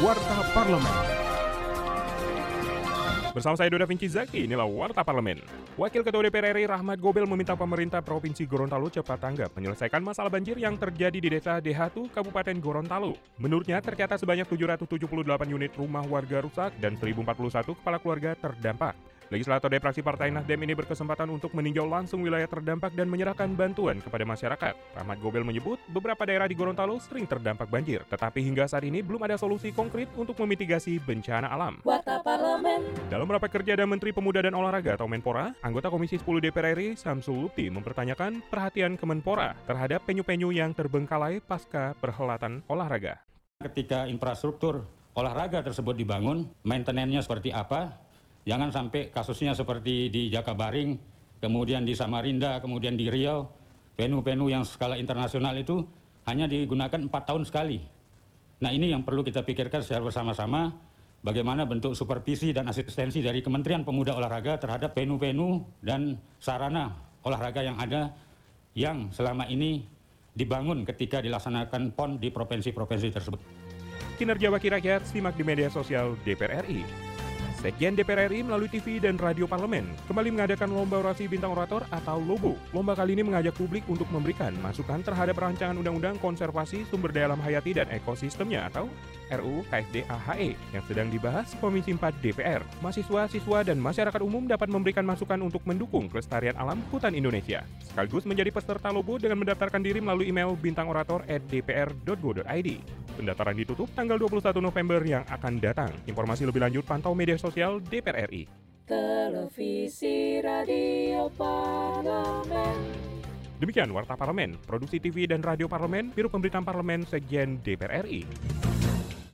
Warta Parlemen. Bersama saya Doda Vinci Zaki, inilah Warta Parlemen. Wakil Ketua DPR RI Rahmat Gobel meminta pemerintah Provinsi Gorontalo cepat tanggap menyelesaikan masalah banjir yang terjadi di desa Dehatu, Kabupaten Gorontalo. Menurutnya, tercatat sebanyak 778 unit rumah warga rusak dan 1041 kepala keluarga terdampak. Legislator Depraksi Partai Nasdem ini berkesempatan untuk meninjau langsung wilayah terdampak dan menyerahkan bantuan kepada masyarakat. Rahmat Gobel menyebut beberapa daerah di Gorontalo sering terdampak banjir, tetapi hingga saat ini belum ada solusi konkret untuk memitigasi bencana alam. Dalam rapat kerja dan Menteri Pemuda dan Olahraga atau Menpora, anggota Komisi 10 DPR RI Samsul Lupti mempertanyakan perhatian Kemenpora terhadap penyu-penyu yang terbengkalai pasca perhelatan olahraga. Ketika infrastruktur olahraga tersebut dibangun, maintenance-nya seperti apa, Jangan sampai kasusnya seperti di Jakabaring, kemudian di Samarinda, kemudian di Riau, venue-venue yang skala internasional itu hanya digunakan empat tahun sekali. Nah ini yang perlu kita pikirkan secara bersama-sama, bagaimana bentuk supervisi dan asistensi dari Kementerian Pemuda Olahraga terhadap venue-venue dan sarana olahraga yang ada yang selama ini dibangun ketika dilaksanakan PON di provinsi-provinsi tersebut. Kinerja Wakil Rakyat simak di media sosial DPR RI. Sekjen DPR RI melalui TV dan radio parlemen kembali mengadakan lomba orasi bintang orator atau LOBO. Lomba kali ini mengajak publik untuk memberikan masukan terhadap rancangan Undang-Undang Konservasi Sumber Daya Alam Hayati dan Ekosistemnya atau RUU KSD AHE yang sedang dibahas Komisi 4 DPR. Mahasiswa, siswa, dan masyarakat umum dapat memberikan masukan untuk mendukung kelestarian alam hutan Indonesia. Sekaligus menjadi peserta LOBO dengan mendaftarkan diri melalui email bintangorator@dpr.go.id. Pendaftaran ditutup tanggal 21 November yang akan datang. Informasi lebih lanjut pantau media sosial DPR RI. Televisi Radio Parlemen. Demikian Warta Parlemen, Produksi TV dan Radio Parlemen, Biro Pemberitaan Parlemen, Sekjen DPR RI.